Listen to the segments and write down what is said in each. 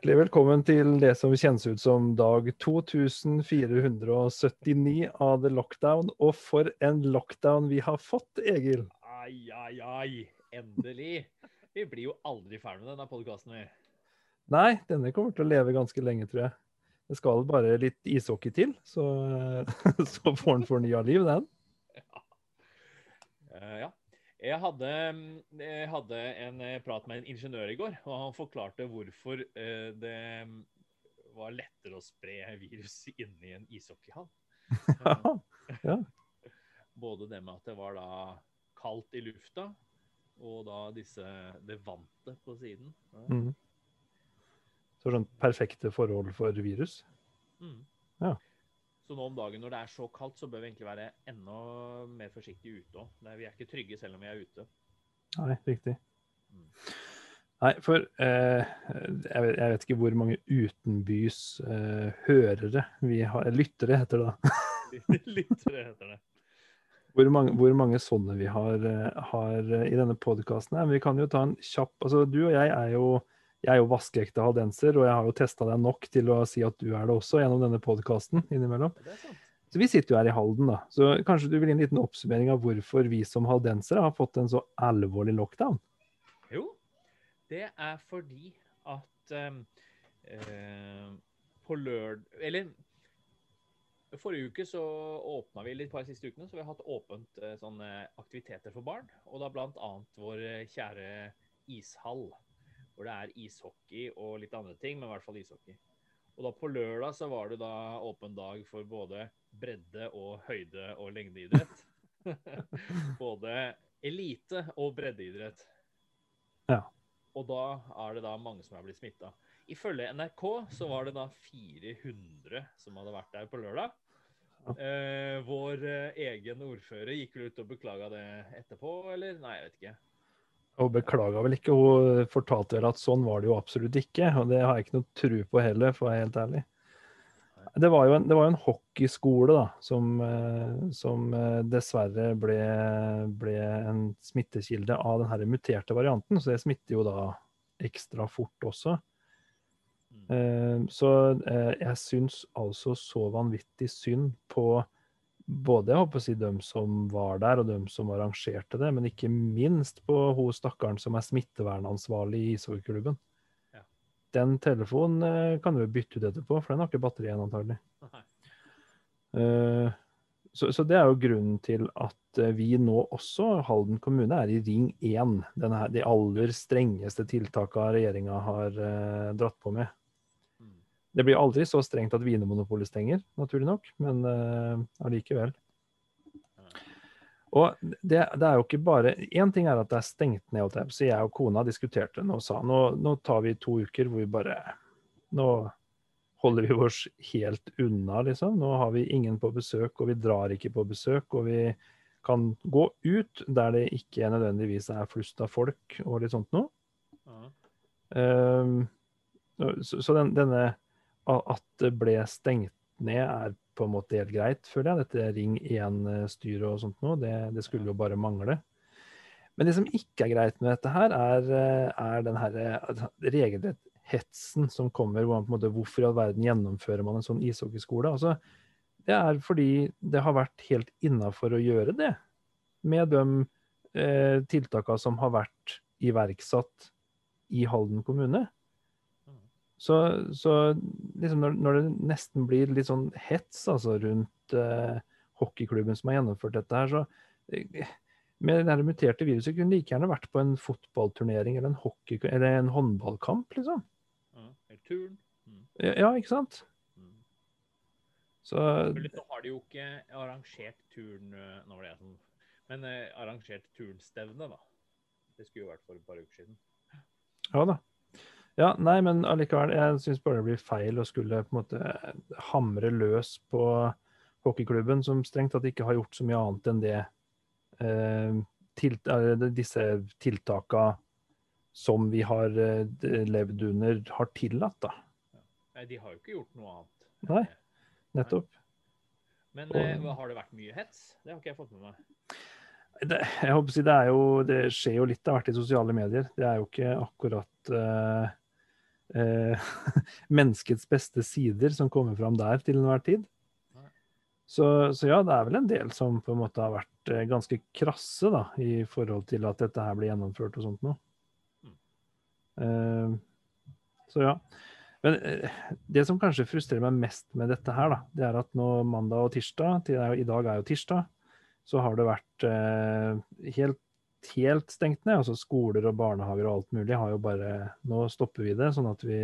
Hjertelig velkommen til det som kjennes ut som dag 2479 av The Lockdown. Og for en lockdown vi har fått, Egil. Ai, ai, ai. Endelig. Vi blir jo aldri ferdig med denne podkasten, vi. Nei, denne kommer til å leve ganske lenge, tror jeg. Det skal bare litt ishockey til, så, så får den fornya liv, den. Ja. Uh, ja. Jeg hadde, jeg hadde, en eh, prat med en ingeniør i går, og han forklarte hvorfor uh, det var lettere å spre virus inni en ishockeyhall. Ja, ja. Både det med at det var da kaldt i lufta, og da disse, det vantet på siden. Mm. Så sånn perfekte forhold for virus? Mm. Ja. Så nå om dagen når det er så kaldt, så bør vi egentlig være enda mer forsiktige ute òg. Vi er ikke trygge selv om vi er ute. Nei, riktig. Mm. Nei, for eh, jeg, vet, jeg, vet, ikke hvor mange utenbys eh, hørere vi har Lyttere, heter det da. lyttere heter det. Hvor mange, hvor mange sånne vi har, eh, har i denne podkasten. Vi kan jo ta en kjapp altså Du og jeg er jo jeg er jo vaskeekte haldenser, og jeg har jo testa deg nok til å si at du er det også gjennom denne podkasten innimellom. Så vi sitter jo her i Halden, da. Så kanskje du vil gi en liten oppsummering av hvorfor vi som haldensere har fått en så alvorlig lockdown? Jo, det er fordi at uh, på lørdag Eller forrige uke så åpna vi litt par siste ukene, så vi har hatt åpent sånne aktiviteter for barn. Og da blant annet vår kjære ishall hvor det er ishockey og litt andre ting, men i hvert fall ishockey. Og da på lørdag så var det da åpen dag for både bredde og høyde og lengdeidrett. både elite og breddeidrett. Ja. Og da er det da mange som er blitt smitta. Ifølge NRK så var det da 400 som hadde vært der på lørdag. Eh, vår eh, egen ordfører gikk vel ut og beklaga det etterpå, eller? Nei, jeg vet ikke. Og beklaga vel ikke, hun fortalte vel at sånn var det jo absolutt ikke. Og det har jeg ikke noe tro på heller, for å være helt ærlig. Det var jo en, var jo en hockeyskole da, som, eh, som eh, dessverre ble, ble, en smittekilde av den muterte varianten. Så det smitter jo da ekstra fort også. Mm. Eh, så jeg syns altså så vanvittig synd på både jeg håper å si dem som var der, og dem som arrangerte det, men ikke minst på hun stakkaren som er smittevernansvarlig i ishockeyklubben. Ja. Den telefonen eh, kan du bytte ut etterpå, for den har ikke batteri igjen, antagelig. Uh, så, så, det er jo grunnen til at eh, vi nå også, Halden kommune, er i ring 1. Denne, de aller strengeste tiltakene regjeringa har uh, dratt på med. Det blir aldri så strengt at Vinmonopolet stenger, naturlig nok, men uh, allikevel. Og det, det, er jo ikke bare Én ting er at det er stengt ned, så jeg og kona diskuterte det og sa nå, nå tar vi to uker hvor vi bare Nå holder vi oss helt unna, liksom. Nå har vi ingen på besøk, og vi drar ikke på besøk. Og vi kan gå ut der det ikke nødvendigvis er flust av folk og litt sånt noe. Um, så, så den, denne at det ble stengt ned, er på en måte helt greit, føler jeg. Dette Ring 1-styret og sånt noe, det, det, skulle jo bare mangle. Men det som ikke er greit med dette her, er, er den her regelrett hetsen som kommer. Hvor man på en måte, hvorfor i all verden gjennomfører man en sånn ishockeyskole? Altså, det er fordi det har vært helt innafor å gjøre det. Med de eh, tiltakene som har vært iverksatt i Halden kommune. Så, så liksom når, når, det nesten blir litt sånn hets altså, rundt uh, hockeyklubben som har gjennomført dette her, så uh, med det muterte viruset kunne like gjerne vært på en fotballturnering eller en, hockey, eller en håndballkamp, liksom. Ja, eller turn. Mm. Ja, ikke sant? Mm. Så Nå har de jo ikke arrangert turn eh, nå var det jeg som, Men eh, arrangert turnstevne, da. Det skulle jo vært for et par uker siden. Ja da. Ja, nei, men allikevel, jeg syns bare det blir feil å skulle på en måte hamre løs på hockeyklubben, som strengt tatt ikke har gjort så mye annet enn det eh, til, disse tiltakene som vi har eh, levd under, har tillatt, da. Nei, de har jo ikke gjort noe annet. Nei, nettopp. Men eh, har det vært mye hets? Det har ikke jeg fått med meg. Det, jeg håper å si, det, er jo, det skjer jo litt av hvert i sosiale medier. Det er jo ikke akkurat uh, eh, menneskets beste sider som kommer fram der til enhver tid. Så, så ja, det er vel en del som på en måte har vært eh, ganske krasse da, i forhold til at dette her blir gjennomført og sånt noe. Mm. Eh, så ja. Men eh, det som kanskje frustrerer meg mest med dette her, da, det er at nå mandag og tirsdag, til, i dag er jo tirsdag, så har det vært eh, helt, helt stengt ned. Altså skoler og barnehager og alt mulig har jo bare Nå stopper vi det, sånn at vi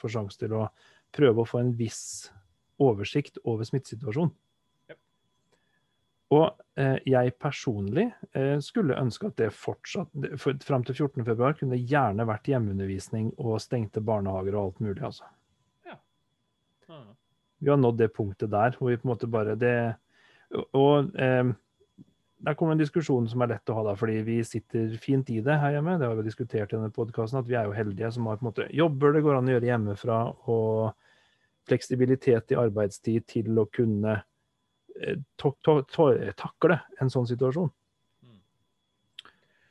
får sjanse til å prøve å få en viss oversikt over smittesituasjonen. Og eh, jeg personlig eh, skulle ønske at det fortsatt for, Fram til 14.2 kunne det gjerne vært hjemmeundervisning og stengte barnehager og alt mulig, altså. Ja. Vi har nådd det punktet der hvor vi på en måte bare det og eh, der kommer en diskusjon som er lett å ha, da, fordi vi sitter fint i det her hjemme. Det har vi diskutert i denne podkasten, at vi er jo heldige som har på en måte jobber det går an å gjøre hjemmefra, og fleksibilitet i arbeidstid til å kunne eh, takle en sånn situasjon. Mm.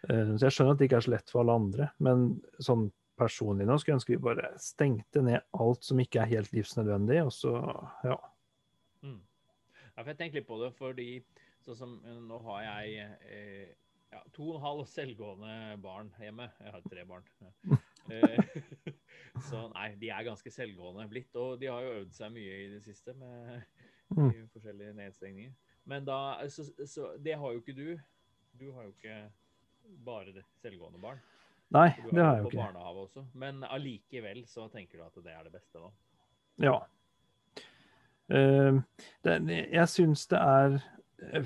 Eh, Så jeg skjønner at det ikke er så lett for alle andre, men sånn personlig nå skulle jeg ønske vi bare stengte ned alt som ikke er helt livsnødvendig, og så ja. Mm. Ja, for jeg tenker litt på det, fordi sånn som nå har jeg eh, ja, to og en halv selvgående barn hjemme. Jeg har tre barn. Eh, så nei, de er ganske selvgående blitt, og de har jo øvd seg mye i det siste med de forskjellige nedstengninger. Men da, så, så det har jo ikke du. Du har jo ikke bare det selvgående barn. Nei, det har jeg jo ikke. også. Men allikevel så tenker du at det er det beste nå. Ja. Uh, det, jeg syns det er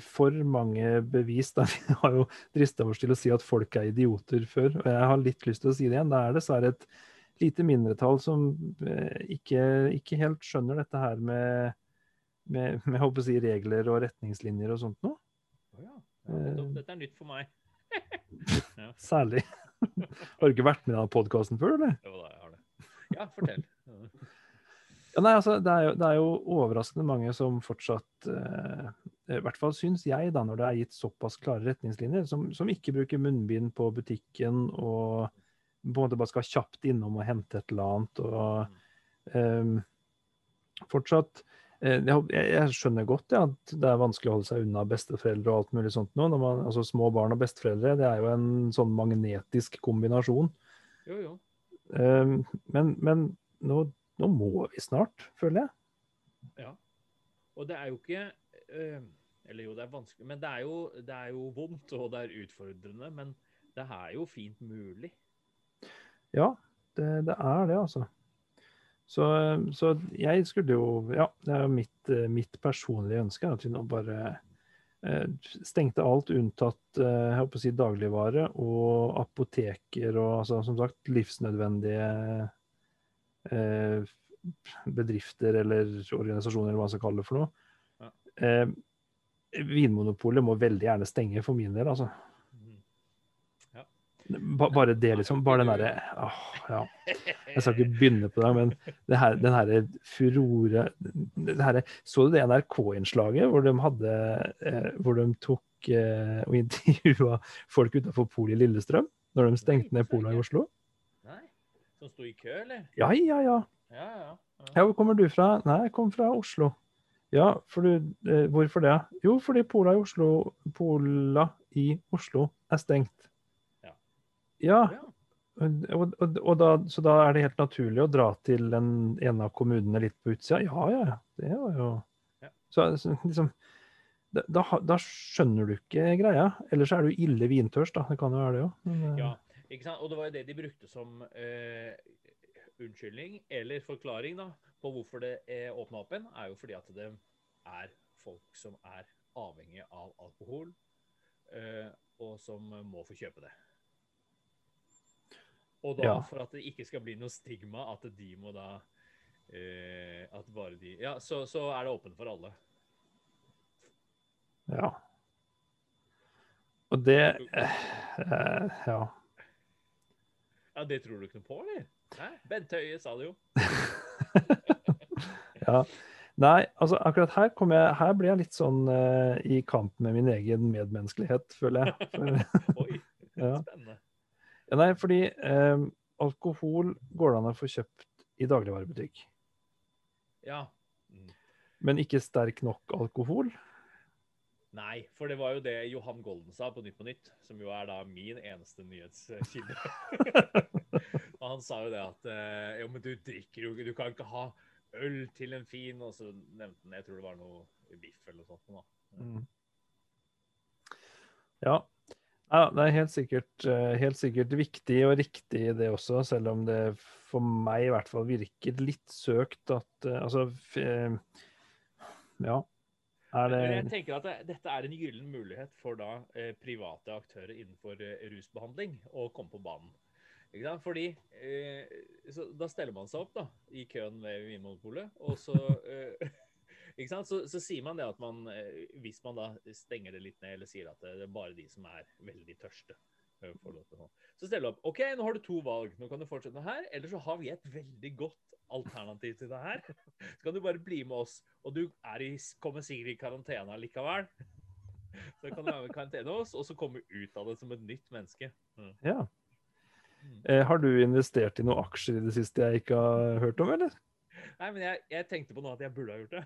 for mange bevis. Da. Vi har jo drista oss til å si at folk er idioter før, og jeg har litt lyst til å si det igjen. Det er dessverre et lite mindretall som eh, ikke, ikke helt skjønner dette her med, med, med jeg håper å si, regler og retningslinjer og sånt noe. Ja. ja. Eh. Dette er nytt for meg. Særlig. Har du ikke vært med i denne podkasten før, eller? Jo da, jeg har det. Ja, fortell. Ja, nei, altså, det, er jo, det er jo overraskende mange som fortsatt eh, I hvert fall syns jeg, da, når det er gitt såpass klare retningslinjer, som, som ikke bruker munnbind på butikken og på en måte bare skal kjapt innom og hente et eller annet. og um, Fortsatt eh, jeg, jeg skjønner godt ja, at det er vanskelig å holde seg unna besteforeldre og alt mulig sånt nå. Når man, altså Små barn og besteforeldre det er jo en sånn magnetisk kombinasjon. Jo, jo. Um, men men nå, nå må vi snart, føler jeg. Ja. Og det er jo ikke eh, Eller jo, det er vanskelig, men det er, jo, det er jo vondt og det er utfordrende. Men det er jo fint mulig. Ja, det, det er det, altså. Så, så jeg skulle jo Ja, det er jo mitt, eh, mitt personlige ønske at vi nå bare eh, stengte alt unntatt eh, jeg håper å si dagligvare og apoteker og altså, som sagt livsnødvendige eh, bedrifter eller organisasjoner, eller hva man skal kalle det for noe. Eh, Vinmonopolet må veldig gjerne stenge for min del, altså. Ja. Ba, bare det, liksom. Bare den derre åh, ja. Jeg skal ikke begynne på det, men det her, den herre furore det her, Så du det NRK-innslaget hvor de hadde eh, Hvor de tok eh, og intervjua folk utafor polet i Lillestrøm? Når de stengte ned polet i Oslo? Nei? Som sto i kø, eller? Ja, ja, ja. Ja, ja. Ja, hvor kommer du fra? Nei, jeg kom fra Oslo. Ja, for du, eh, hvorfor det? Jo, fordi Pola i Oslo, Pola i Oslo er stengt. Ja. Ja, og, og, og da, så da er det helt naturlig å dra til en, en av kommunene litt på utsida? Ja, ja, ja. Det var jo Ja. Så, liksom da, da, da skjønner du ikke greia. Ellers er du ille vintørst, da. Det kan jo være det òg. Ja, ikke sant? Og det var jo det de brukte som eh, unnskyldning eller forklaring da, på hvorfor det er åpna opp igjen, er jo fordi at det er folk som er avhengige av alkohol, eh, og som må få kjøpe det. Og da Ja. for at det ikke skal bli noe stigma at de må da eh, At bare de Ja, så, så er det åpent for alle. Ja. Og det eh, eh, Ja. Ja, Det tror du ikke noe på, eller? Nei, Bent Høie sa det jo. ja. Nei, altså akkurat her, kom jeg, her blir jeg litt sånn uh, i kamp med min egen medmenneskelighet, føler jeg. Oi, Ja. spennende. ja, nei, fordi um, alkohol går det an å få kjøpt i dagligvarebutikk. Ja. Mm. Men ikke sterk nok alkohol. Nei, for det var jo det Johan Golden sa på Nytt på Nytt, som jo er da min eneste nyhetskilde. Og han sa jo det at eh, jo, men du drikker jo ikke, du kan ikke ha øl til en fin Og så nevnte han jeg tror det var noe biff eller noe sånt. Mm. Ja. ja. Det er helt sikkert, eh, helt sikkert viktig og riktig det også, selv om det for meg i hvert fall virker litt søkt at eh, Altså Ja. Det jeg tenker at det, dette er en gyllen mulighet for da eh, private aktører innenfor eh, rusbehandling å komme på banen. Ikke sant? Fordi eh, Da steller man seg opp da, i køen ved Vinmonopolet, og så eh, ikke sant? Så, så, sier man det at man, eh, hvis man da stenger det litt ned, eller sier at det er bare de som er veldig tørste, eh, Så steller du opp. OK, nå har du to valg. Nå kan du fortsette her, eller så har vi et veldig godt alternativ til det her. Så kan du bare bli med oss. Og du i, kommer sikkert i karantene likevel. Så kan du være med i karantene hos oss, og så komme ut av det som et nytt menneske. Mm. Ja. Eh, har du investert i noen aksjer i det siste jeg ikke har hørt om, eller? Nei, men jeg, jeg tenkte på noe at jeg burde ha gjort det.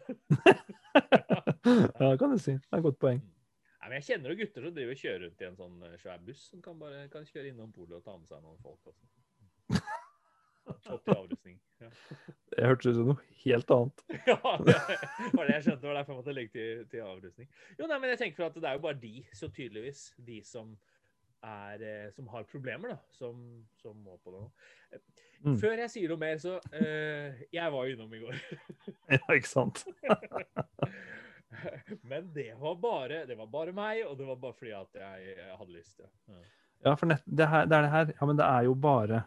ja, det kan du si. Det er et godt poeng. Mm. Nei, men Jeg kjenner jo gutter som driver og kjører rundt i en sånn eh, svær buss, som kan bare kan kjøre innom polet og ta med seg noen folk. Også. Opp til avrusning. Ja. Det hørtes ut som noe helt annet. ja, det var det jeg skjønte. Det var derfor jeg måtte legge til, til avrusning. Jo, nei, men jeg tenker at det er jo bare de, så tydeligvis, de som er eh, Som har problemer, da, som, som må på det nå. Mm. Før jeg sier noe mer, så uh, Jeg var jo innom i går. ja, ikke sant? men det var, bare, det var bare meg, og det var bare fordi at jeg, jeg hadde lyst. Ja, ja for nett, det, her, det er det her. Ja, men det er jo bare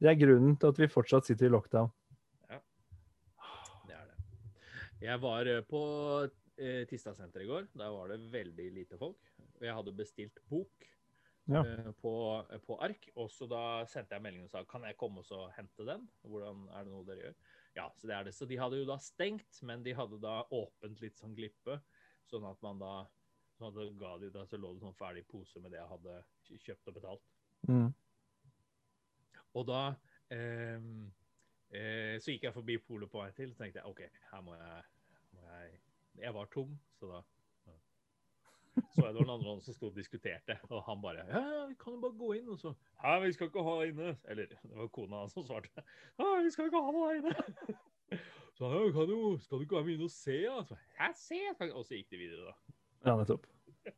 det er grunnen til at vi fortsatt sitter i lockdown. Ja, det er det. Jeg var eh, på eh, Tista-senteret i går. Der var det veldig lite folk. Jeg hadde bestilt bok ja. eh, på, eh, på, ark. Og så da sendte jeg melding og sa kan jeg komme og hente den. Hvordan er det noe dere gjør? Ja, så det er det. Så de hadde jo da stengt, men de hadde da åpent litt sånn glippe. Sånn at man da sånn at ga de da, så lå det sånn ferdig pose med det jeg hadde kjøpt og betalt. Mm. Og da eh, eh, Så gikk jeg forbi polet på vei til, så tenkte jeg OK, her må jeg, må jeg Jeg var tom, så da så jeg det var noen andre som sto og diskuterte, og han bare Ja, vi kan jo bare gå inn. Og så Ja, vi skal ikke ha det inne. Eller det var kona hans som svarte. Ja, vi skal ikke ha deg inne. Så ja, kan jo, skal du ikke være med inn og se? Ja? Så, jeg ser. Og så gikk de videre, da. Ja, nettopp.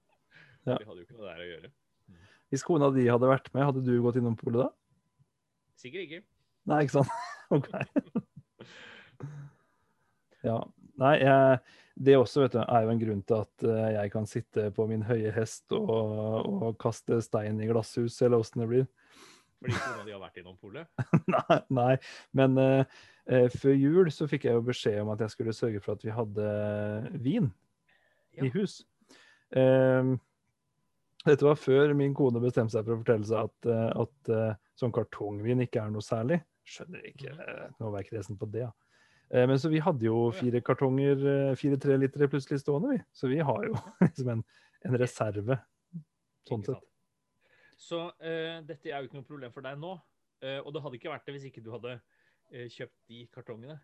Ja. De hadde jo ikke noe der å gjøre. Hvis kona di hadde vært med, hadde du gått innom polet da? Sikkert ikke. Nei, ikke sant. OK. ja. Nei, jeg, det også vet du, er jo en grunn til at eh, jeg kan sitte på min høye hest og, og kaste stein i glasshus, eller åssen det blir. Fordi kona di har vært innom polet? nei, nei, men uh, før jul så fikk jeg jo beskjed om at jeg skulle sørge for at vi hadde vin ja. i hus. Um, dette var før min kone bestemte seg for å fortelle seg at, at uh, sånn kartongvin ikke er noe særlig. Skjønner ikke uh, Nå var jeg kresen på det. Ja. Uh, men så vi hadde jo fire kartonger, fire trelitere plutselig stående, vi. Så vi har jo liksom en, en reserve, sånn sett. Så dette er jo ikke noe problem for deg nå. og det hadde ikke vært det hvis ikke du hadde kjøpt de kartongene.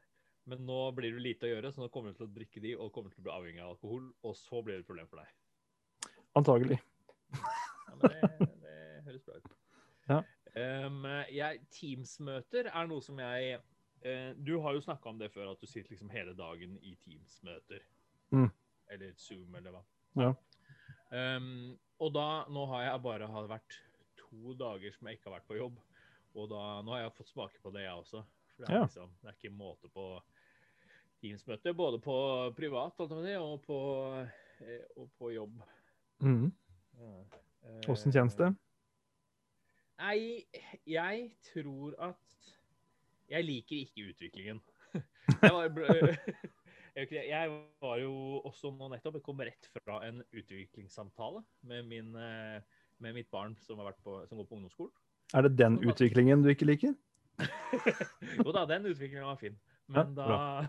Men nå blir det lite å gjøre, så nå kommer du til å drikke de og kommer til å bli avhengig av alkohol. Og så blir det et problem for deg. Antagelig. Ja, men det, det høres bra ut. Ja. Um, jeg, Teams-møter er noe som jeg uh, Du har jo snakka om det før, at du sitter liksom hele dagen i Teams-møter. Mm. Eller Zoom, eller hva. Ja. Um, og da Nå har jeg bare har vært to dager som jeg ikke har vært på jobb. Og da, nå har jeg fått smake på det, jeg også. For det er, liksom, det er ikke måte på Teams-møter. Både på privat og på, eh, og på jobb. Mm. Åssen kjennes det? Nei, jeg tror at Jeg liker ikke utviklingen. Jeg var, jeg var jo også nå nettopp Jeg kom rett fra en utviklingssamtale med, min, eh, med mitt barn som, på, som, går på ungdomsskolen. Er det den utviklingen du ikke liker? jo da, den utviklingen var fin. Men, da,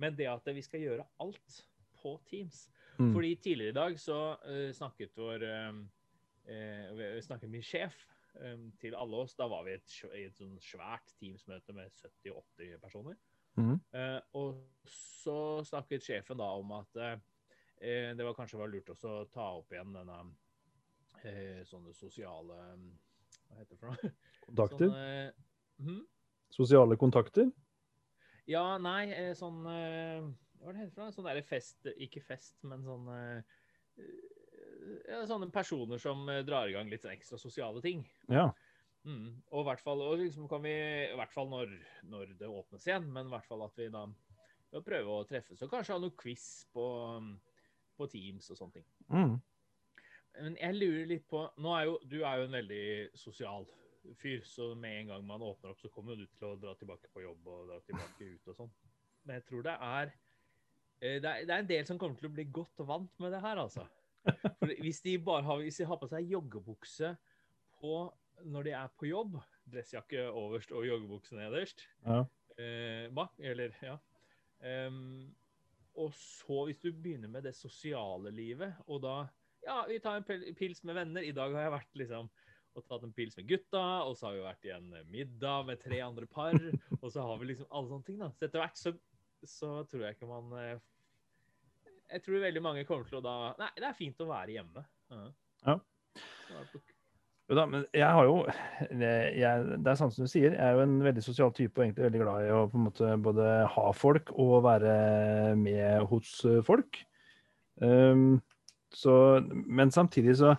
men det at vi skal gjøre alt på Teams Mm. Fordi tidligere i dag så uh, snakket vår uh, snakket min sjef em, til alle oss. Da var vi et, i et sånn svært Teams-møte med 70-80 personer. Mm. Uh, og så snakket sjefen da om at eh, det var kanskje var lurt også å ta opp igjen denne uh, sånne sosiale Hva heter det for noe? Kontakter? Sånne, hmm? Sosiale kontakter? Ja, nei, sånn Hva er det heter for noe? Sånn derre fest Ikke fest, men sånn ja, Sånne personer som eh, drar i gang litt sånn ekstra sosiale ting. Ja. Mm. Og i hvert fall, og liksom kan vi, i hvert fall når, når det åpnes igjen, men i hvert fall at vi da prøver prøve å treffes og kanskje ha noe quiz på, um, på Teams og sånne ting. Mm. Men jeg lurer litt på Nå er jo Du er jo en veldig sosial fyr, så med en gang man åpner opp, så kommer du til å dra tilbake på jobb og dra tilbake ut og sånn. Men jeg tror det er eh, det er, det er en del som kommer til å bli godt vant med det her, altså. For hvis de bare har, hvis de har på seg joggebukse på, når de er på jobb, dressjakke overst og joggebukse nederst, Ja. eh, bak, eller ja. Um, og så hvis du begynner med det sosiale livet, og da ja, vi tar en pils med venner. I dag har jeg vært liksom og tatt en pils med gutta, og så har vi vært i en middag med tre andre par, og så har vi liksom alle sånne ting, da. Så etter hvert så, så tror jeg ikke man eh, Jeg tror veldig mange kommer til å da Nei, det er fint å være hjemme. Ja. Ja. Da, men jeg har jo det, jeg, det er sant som du sier, jeg er jo en veldig sosial type og egentlig veldig glad i å på en måte både ha folk og være med hos eh, folk. Um, så, men samtidig så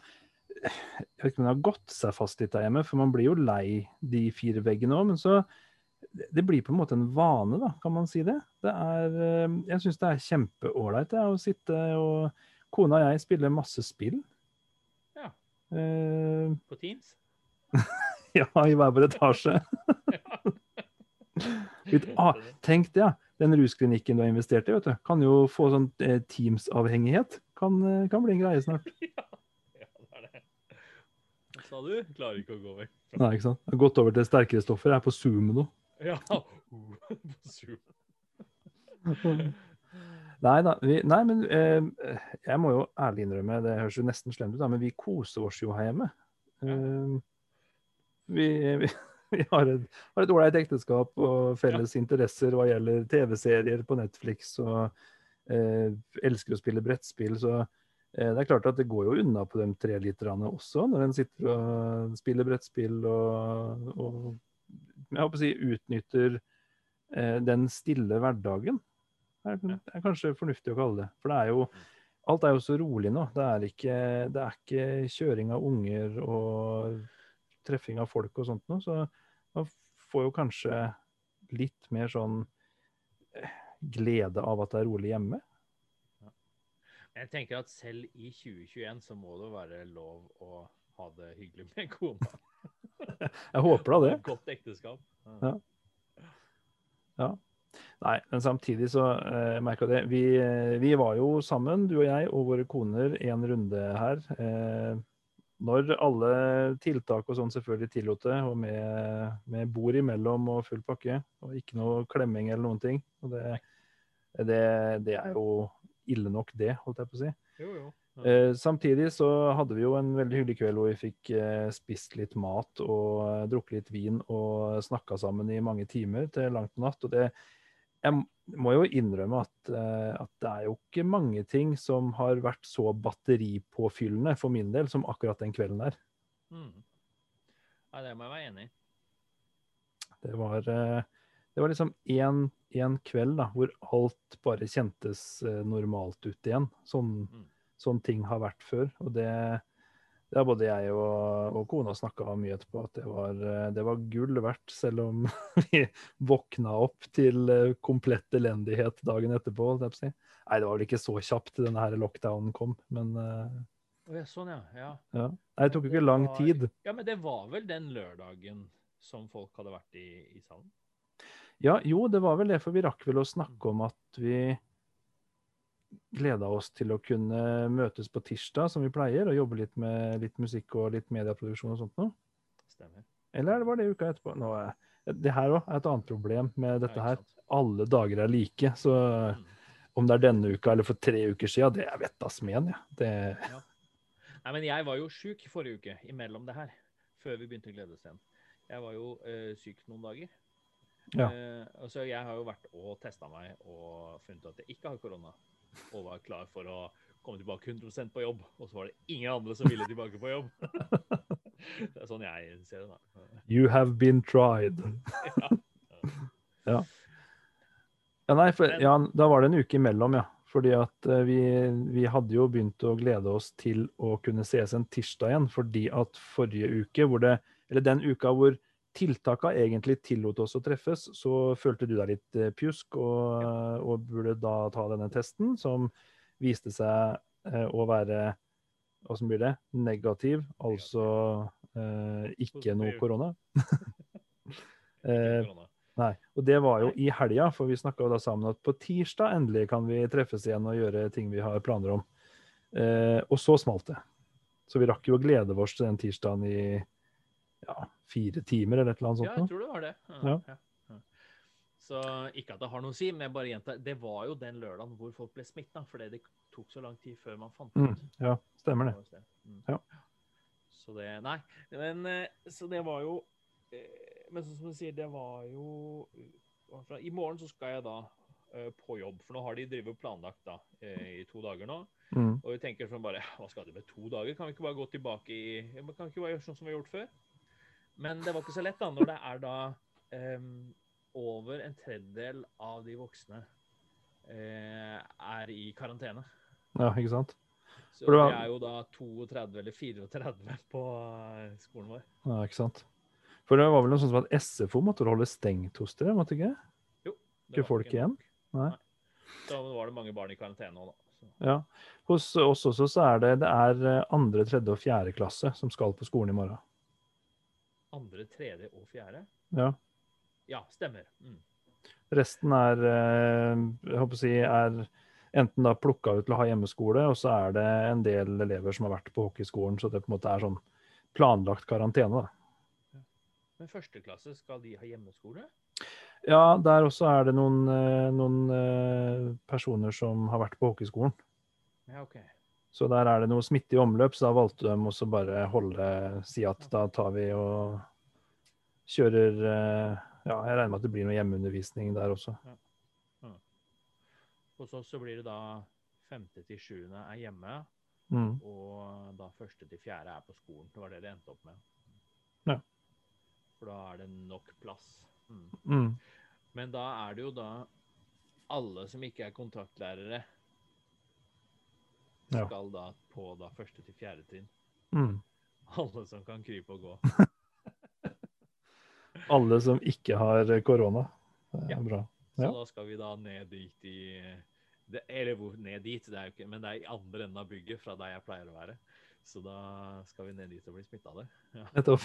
Jeg vet ikke om det har gått seg fast litt der hjemme, for man blir jo lei de fire veggene òg. Men så det blir på en måte en vane, da, kan man si det. det er, eh, jeg syns det er kjempeålreit å sitte og Kona og jeg spiller masse spill. Ja. Eh, På Teams? ja, i hver vår etasje. Ah, tenk det, ja. Den rusklinikken du har investert i, vet du, kan jo få sånn eh, Teams-avhengighet. Kan, eh, kan bli en greie snart. ja. ja, det er det. Hva sa du? Klarer ikke å gå vekk. Nei, ikke sant? Jeg har gått over til sterkere stoffer. Jeg er på Zoom nå. Ja. Nei da. Vi, nei, men eh, jeg må jo ærlig innrømme, det høres jo nesten slemt ut, da, men vi koser oss jo her hjemme. Ja. Eh, vi, vi, vi har et ålreit ekteskap og felles interesser hva gjelder TV-serier på Netflix, og eh, elsker å spille brettspill. Så eh, det er klart at det går jo unna på de tre literne også, når en sitter og spiller brettspill og, og jeg håper å si utnytter eh, den stille hverdagen. Det er, kanskje fornuftig å kalle det. For det er jo Alt er jo så rolig nå. Det er ikke, det er ikke kjøring av unger og treffing av folk og sånt noe. Så man får jo kanskje litt mer sånn eh, glede av at det er rolig hjemme. Jeg tenker at selv i 2021 så må det være lov å ha det hyggelig med kona. Jeg håper da det. Godt ekteskap. Ja. Ja. Nei, men samtidig så eh, merka det vi, eh, vi var jo sammen, du og jeg og våre koner, en runde her. Eh, når alle tiltak og sånn selvfølgelig tillot det, og med, med bord imellom og full pakke, og ikke noe klemming eller noen ting. Og det, det, det er jo ille nok, det, holdt jeg på å si. Jo, jo. Eh, samtidig så hadde vi jo en veldig hyggelig kveld hvor vi fikk eh, spist litt mat og eh, drukket litt vin og snakka sammen i mange timer til langt på natt. Og det Jeg må jo innrømme at, eh, at det er jo ikke mange ting som har vært så batteripåfyllende for min del som akkurat den kvelden der. Mm. Ja, det må jeg være enig i. Det var, eh, det var liksom én kveld da, hvor alt bare kjentes eh, normalt ut igjen. Sånn, Mm. Sånn ting har vært før. Og det, det har både jeg og, og kona snakka mye etterpå, at det var, eh, det var gull verdt, selv om vi våkna opp til eh, komplett elendighet dagen etterpå. si. Nei, det var vel ikke så kjapt denne her lockdownen kom, men eh, sånn, ja. ja. ja. Nei, det tok jo ikke lang var- tid. Ja, men det var vel den lørdagen som folk hadde vært i, i salen? Ja, jo, det var vel det, for vi rakk vel å snakke om at vi gleda oss til å kunne møtes på tirsdag, som vi pleier, og jobbe litt med litt musikk og litt medieproduksjon og sånt noe. Stemmer. Eller var det uka etterpå? Nå, er- det her òg er et annet problem med dette her. Alle dager er like, så Mm. om det er denne uka eller for tre uker siden, det er vettas men, ja. Det, Nei, men jeg var jo sjuk forrige uke imellom det her. før vi begynte Gledestjen. Jeg var jo eh, syk noen dager. Ja. Uh, så jeg har jo vært og testa meg og funnet ut at jeg ikke har korona. Og var klar for å komme tilbake 100 på jobb. Og så var det ingen andre som ville tilbake på jobb. det er sånn jeg ser det, da. You have been tried. Ja. Ja, nei, for, ja, da var det en uke imellom, ja. Fordi at eh, vi, vi hadde jo begynt å glede oss til å kunne sees en tirsdag igjen, fordi at forrige uke, hvor det, eller den uka hvor tiltaka egentlig tillot oss å treffes, så følte du deg litt eh, pjusk og, og burde da ta denne testen, som viste seg eh, å være Åssen blir det? Negativ, altså eh, ikke noe korona. Eh. Nei, og det var jo i helga, for vi snakka da sammen at på tirsdag endelig kan vi treffes igjen og gjøre ting vi har planer om. Eh, og så smalt det. Så vi rakk jo å glede oss til den tirsdagen i ja, fire timer eller et eller annet sånt. Ja, jeg tror det var det. Ja. Ja. Så ikke at det har noe å si, men jeg bare gjentar. Det var jo den lørdagen hvor folk ble smitta, fordi det tok så lang tid før man fant Mm, ja, stemmer det. Mm. Ja. Så det Nei. Men eh, så det var jo eh, Men som du sier, det var jo I morgen så skal jeg da eh, på jobb, for nå har de drevet planlagt da i to dager nå. Mm, Og vi tenker sånn bare Hva skal det med to dager? Kan vi ikke bare gå tilbake i Kan vi ikke bare gjøre sånn som vi har gjort før? Men det var ikke så lett, da, når det er da um, over en tredjedel av de voksne uh, er i karantene. ja, ikke sant? Så vi det var- det er jo da 32 eller 34 på eh, skolen vår. Ja, ikke sant? For det var vel noe sånt som at SFO måtte holde stengt hos dere, måtte ikke? Det Ikke folk igjen? Nei. Så var det mange barn i karantene òg, da. Så. Ja. Hos oss også så er det, det er eh, andre, tredje og fjerde klasse som skal på skolen i morgen. Andre, tredje og fjerde? Ja. Ja, stemmer. Mm. Resten er, eh, jeg håper å si, er enten da plukka ut til å ha hjemmeskole, og så er det en del elever som har vært på hockeyskolen, så det på en måte er sånn planlagt karantene. da. Men første klasse, skal de ha hjemmeskole? Ja, der også er det noen, eh, noen eh, personer som har vært på hockeyskolen. Ja, OK. Så der er det noe smitte i omløp, så da valgte de også bare holde Si at da tar vi og kjører eh, Ja, jeg regner med at det blir noe hjemmeundervisning der også. Hos oss så blir det da femte til sjuende er hjemme, Mm. og da første til fjerde er på skolen. Det var det det endte opp med. Ja. For da er det nok plass. Mm. Mm. Men da er det jo da alle som ikke er kontaktlærere, Ja. skal da på da første til fjerde trinn. Mm. Alle som kan krype og gå. Alle som ikke har korona. Det er Ja. bra. Så da skal vi da ned dit i det, Eller ned dit, det er jo ikke, men det er i andre enden av bygget fra der jeg pleier å være. Så da skal vi ned dit og bli smitta det. Ja. Nettopp.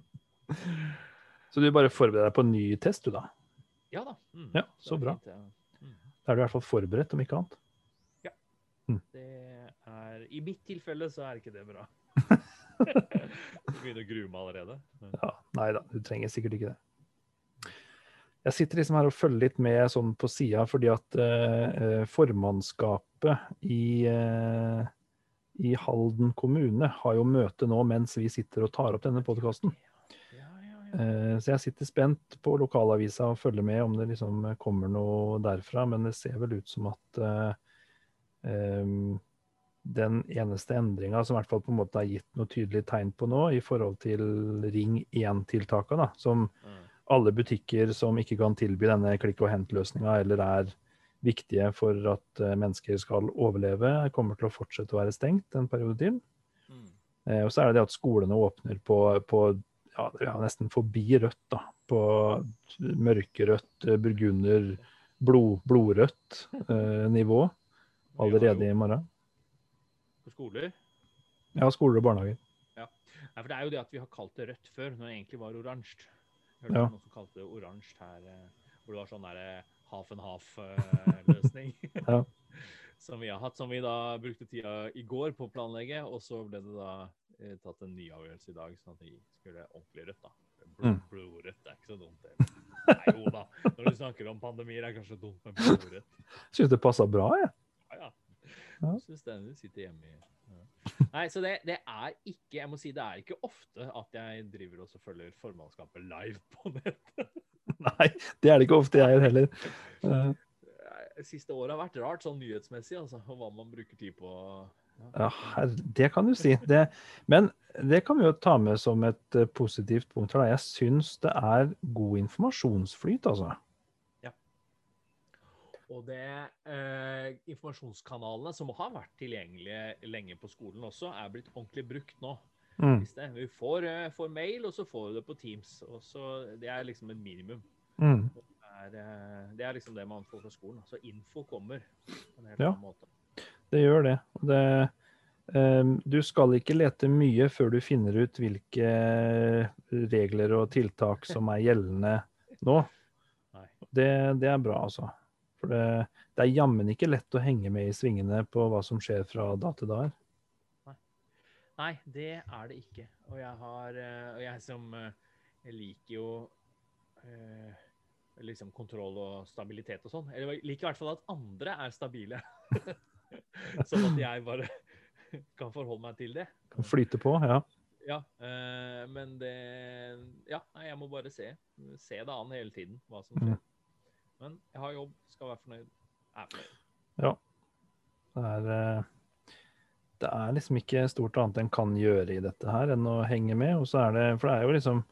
så du bare forbereder deg på en ny test, du da? Ja da. Mm. Ja, så bra. fint, ja. Mm. Da er du i hvert fall forberedt, om ikke annet. Det er I mitt tilfelle så er ikke det bra. Du begynner å grue meg allerede. Ja, Nei da, du trenger sikkert ikke det. Jeg sitter liksom her og følger litt med sånn på sida, fordi at eh, eh, formannskapet i, eh, i Halden kommune har jo møte nå mens vi sitter og tar opp denne podkasten. Eh, så jeg sitter spent på lokalavisa og følger med om det liksom kommer noe derfra, men det ser vel ut som at eh, den eneste endringa som i hvert fall på en måte er gitt noe tydelig tegn på nå, i forhold til Ring 1-tiltakene, som Mm. alle butikker som ikke kan tilby denne klikk og hent-løsninga, eller er viktige for at eh, mennesker skal overleve, kommer til å fortsette å være stengt en periode til. Mm. Eh, og så er det det at skolene åpner på, på ja, ja, nesten forbi rødt, da. På mørkerødt, burgunder, blod, blodrødt eh, nivå allerede i morgen. På skoler. Ja, skoler og barnehager. Nei, for Det er jo det at vi har kalt det rødt før, når det egentlig var oransje. Hørte Ja. noen som kalte det oransje her, eh, hvor det var sånn derre half and half-løsning. Ja. som vi har hatt, som vi da brukte tida i går på å planlegge, og så ble det da eh, tatt en ny avgjørelse i dag, sånn at vi skulle ordentlig rødt, da. Blod, Mm. Blodrødt er ikke så dumt, det. Nei, jo da. Når du snakker om pandemier, er det kanskje dumt med blodrødt. Syns det passa bra, jeg. Ja, ja. Den sitter hjemme i ja. Nei, så det, det er ikke Jeg må si det er ikke ofte at jeg driver og følger formannskapet live på nettet. Nei, det er det ikke ofte jeg heller. Eh, Siste året har vært rart sånn nyhetsmessig, altså. Hva man bruker tid på. Ja, det kan du si. Det, men det kan vi jo ta med som et eh, positivt punkt. her. Jeg syns det er god informasjonsflyt, altså. Og det eh, informasjonskanalene som har vært tilgjengelige lenge på skolen også, er blitt ordentlig brukt nå. Mm, vi får, eh, får mail, og så får vi det på Teams. Og så, det er liksom et minimum. mm. Det er, eh, det er liksom det man får fra skolen. Så info kommer på en helt Ja. annen måte. Det gjør det. Det um, du skal ikke lete mye før du finner ut hvilke regler og tiltak som er gjeldende nå. Det, det er bra, altså. For det, det er jammen ikke lett å henge med i svingene på hva som skjer fra da til da. Nei, det er det ikke. Og jeg har eh, Og jeg som eh, Jeg liker jo eh, liksom kontroll og stabilitet og sånn. Eller jeg liker i hvert fall at andre er stabile. sånn at jeg bare kan forholde meg til det. Kan flyte på, ja. Ja, øh, men det Ja, jeg må bare se. Se det an hele tiden, hva som skjer. Men jeg har jobb, skal være fornøyd. Er fornøyd. Det er, eh, det er liksom ikke stort annet en kan gjøre i dette her enn å henge med. Og så er det, for det er jo liksom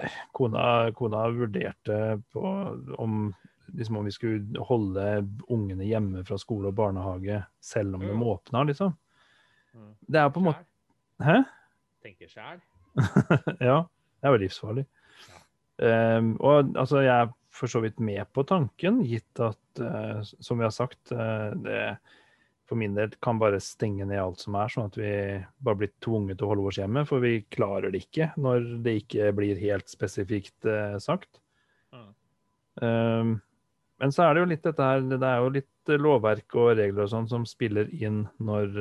eh, Kona, kona vurderte på om, liksom om vi skulle holde ungene hjemme fra skole og barnehage selv om de Mm. åpna, liksom. Mm. Det er på en måte Hæ? Tenker sjæl. ja, det er jo livsfarlig. Ja. Um, og altså, jeg for så vidt med på tanken, gitt at, uh, som vi har sagt, uh, det for min del kan bare stenge ned alt som er, sånn at vi bare blir tvunget til å holde oss hjemme, for vi klarer det ikke når det ikke blir helt spesifikt uh, sagt. Mm. Ehm, men så er det jo litt dette her, det er jo litt lovverk og regler og sånn som spiller inn når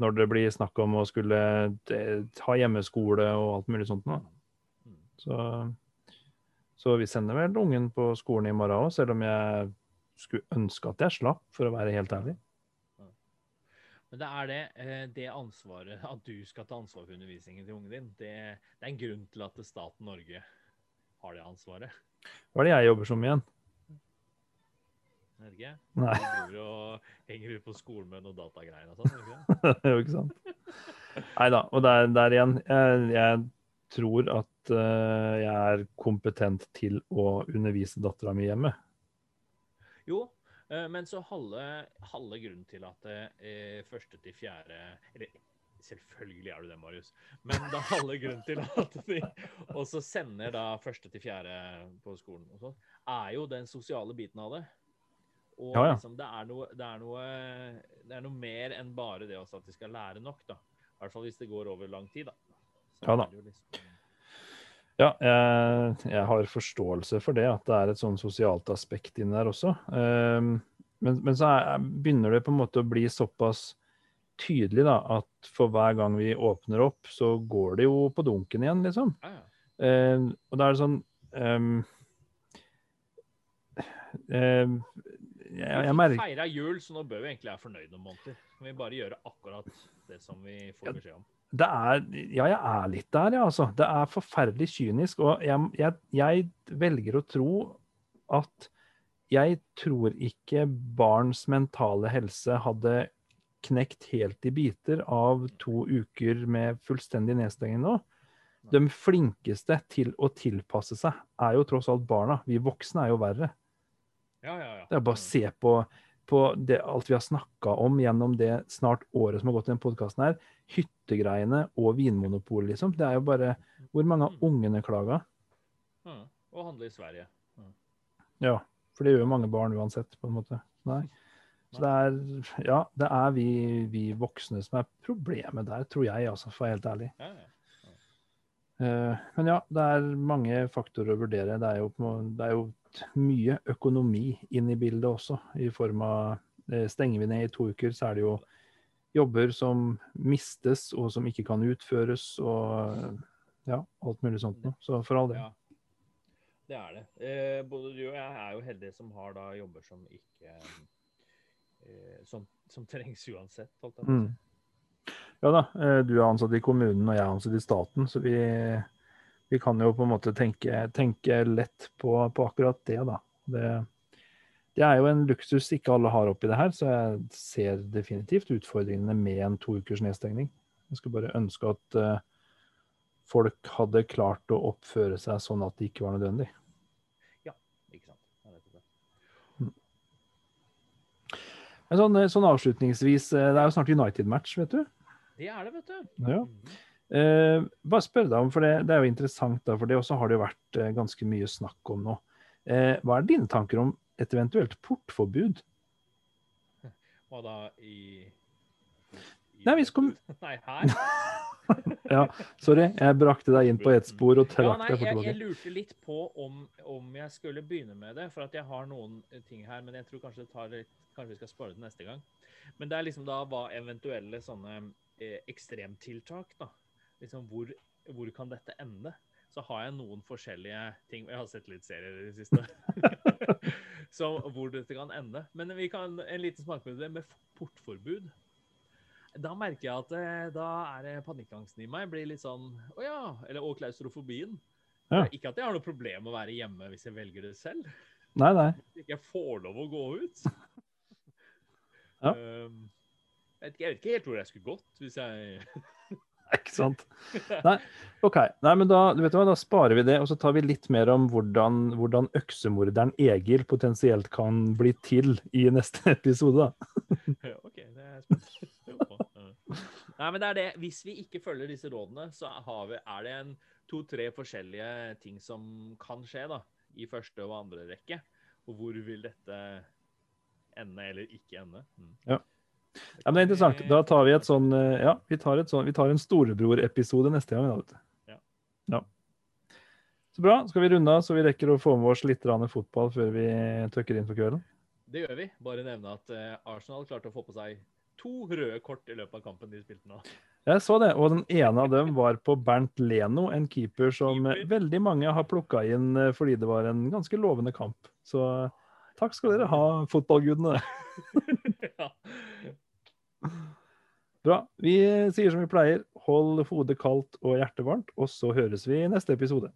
når det blir snakk om å skulle ha hjemmeskole og alt mulig sånt. nå. Mm. Så, så vi sender vel ungen på skolen i morgen òg, selv om jeg skulle ønske at jeg slapp, for å være helt ærlig. Men det er det, eh, det ansvaret, at du skal ta ansvar for undervisningen til ungen din, det, det er en grunn til at staten Norge har det ansvaret. Hva er det jeg jobber som igjen? Jeg vet ikke. Nei, Du og henger ut på skolen med noen datagreier og sånn. ikke det? det jo ikke sant. Nei da. Og der, der igjen, jeg, jeg tror at eh, jeg er kompetent til å undervise dattera mi hjemme. Jo, eh, men så halve, halve grunnen til at eh, første til fjerde Eller selvfølgelig er du det, Marius. Men da halve grunnen til at de også sender da første til fjerde på skolen, og sånn, er jo den sosiale biten av det. Og Ja, ja. Liksom, det, er noe, det, er noe, det er noe mer enn bare det også at de skal lære nok, da. I hvert fall hvis det går over lang tid, da. Så Ja da. er det jo liksom- Ja, jeg, jeg har forståelse for det, at det er et sånn sosialt aspekt inni der også. Um, men, men så er, begynner det på en måte å bli såpass tydelig da, at for hver gang vi åpner opp, så går det jo på dunken igjen, liksom. Ja, ja. um, og da er det sånn um, ehm, jeg, jeg Vi merker feira jul, så nå bør vi egentlig være fornøyd noen måneder. Kan vi bare gjøre akkurat det som vi får beskjed om? Det er, ja, jeg er litt der, ja, altså. Det er forferdelig kynisk. Og jeg, jeg, jeg velger å tro at jeg tror ikke barns mentale helse hadde knekt helt i biter av to uker med fullstendig nedstenging nå. De flinkeste til å tilpasse seg er jo tross alt barna. Vi voksne er jo verre. Ja, ja, ja. Det er bare å se på, på det, alt vi har snakka om gjennom det snart året som har gått i den podkasten her. Hyttegreiene og Vinmonopolet, liksom. Det er jo bare Hvor mange av ungene klaga? Mm. Og handle i Sverige. Ja, for det gjør jo mange barn uansett, på en måte. Nei. Så det er Ja, det er vi, vi voksne som er problemet der, tror jeg, altså, for å være helt ærlig. Ja, ja. Eh, Men ja, det er mange faktorer å vurdere. Det er jo, det er jo mye økonomi inn i bildet også, i form av eh, Stenger vi ned i to uker, så er det jo jobber som mistes, og som ikke kan utføres, og ja, alt mulig sånt noe. Så for all del. Ja. Det er det. Eh, både du og jeg er jo heldige som har da jobber som ikke eh, som, som trengs uansett. holdt jeg på å si. Mm. Ja da, eh, du er ansatt i kommunen og jeg er ansatt i staten, så vi, vi kan jo på en måte tenke, tenke lett på, på akkurat det, da. Det, det er jo en luksus ikke alle har oppi det her, så jeg ser definitivt utfordringene med en to ukers nedstengning. Jeg skulle bare ønske at uh, folk hadde klart å oppføre seg sånn at det ikke var nødvendig. Ja, Ikke sant? Det. Men sånn, sånn avslutningsvis, eh, det er jo snart United-match, vet du. Det er det, vet du. Ja. Eh, bare spør deg om, for det, det er jo interessant, da, for det også har det jo vært eh, ganske mye snakk om nå. Eh, hva er dine tanker om et eventuelt portforbud? Hva da i, i Nei, vi skal- Nei, her? Ja, sorry, jeg brakte deg inn på ett spor og Ja, trakk nei, deg fort jeg, jeg lurte litt på om, om jeg skulle begynne med det, for at jeg har noen eh, ting her, men jeg tror kanskje, det tar litt, kanskje vi skal spare det neste gang. Men det er liksom da hva eventuelle sånne ekstremtiltak, da. Liksom hvor, hvor kan dette ende? Så har jeg noen forskjellige ting, jeg har sett litt serier i det siste, så hvor dette kan ende. Men vi kan en liten smakebit med portforbud. Da merker jeg at eh, da er det panikkangsten i meg blir litt sånn Å ja. Eller, og klaustrofobien. Ja. Ikke at jeg har noe problem med å være hjemme hvis jeg velger det selv. Nei, nei. Hvis ikke jeg får lov å gå ut. Ja. Um, jeg, vet ikke, jeg vet ikke helt hvor jeg skulle gått hvis jeg Ikke sant? Nei, OK. Nei, men da, du vet hva, da sparer vi det, og så tar vi litt mer om hvordan, hvordan øksemorderen Egil potensielt kan bli til i neste episode. da. OK, det er. Ja. Nei, men det er det. Hvis vi ikke følger disse rådene, så har vi, er det en to-tre forskjellige ting som kan skje da, i første og andre rekke. Og hvor vil dette ende eller ikke ende? Mm. Ja. Ja, men det er interessant. Da tar vi et sånn eh, Ja, vi tar, et sånn, vi tar en storebror-episode neste gang. da, vet du. Ja. ja. Så bra. Skal vi runde av så vi rekker å få med oss litt fotball før vi tøkker inn for kvelden? Det gjør vi. Bare nevne at eh, Arsenal klarte å få på seg to røde kort i løpet av kampen de spilte nå. Jeg så det, og den ene av dem var på Bernt Leno, en keeper som Keeper. veldig mange har plukka inn eh, fordi det var en ganske lovende kamp. Så takk skal dere ha, fotballgudene. ja. Bra. Vi sier som vi pleier, hold hodet kaldt og hjertet varmt, og så høres vi i neste episode.